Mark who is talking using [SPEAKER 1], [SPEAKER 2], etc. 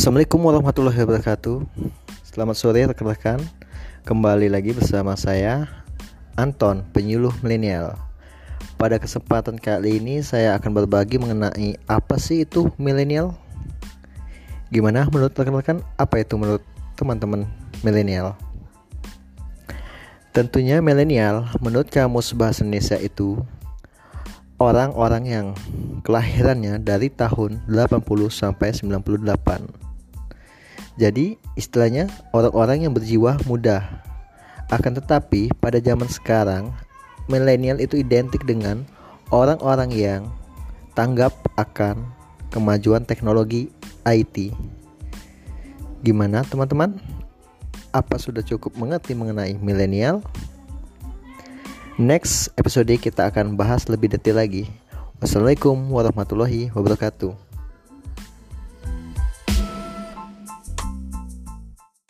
[SPEAKER 1] Assalamualaikum warahmatullahi wabarakatuh Selamat sore rekan-rekan Kembali lagi bersama saya Anton, penyuluh milenial Pada kesempatan kali ini saya akan berbagi mengenai Apa sih itu milenial? Gimana menurut rekan-rekan? Apa itu menurut teman-teman milenial? Tentunya milenial menurut kamus bahasa Indonesia itu orang-orang yang kelahirannya dari tahun 80 sampai 98. Jadi, istilahnya orang-orang yang berjiwa muda. Akan tetapi, pada zaman sekarang, milenial itu identik dengan orang-orang yang tanggap akan kemajuan teknologi IT. Gimana, teman-teman? Apa sudah cukup mengerti mengenai milenial? Next episode kita akan bahas lebih detail lagi. Wassalamualaikum warahmatullahi wabarakatuh.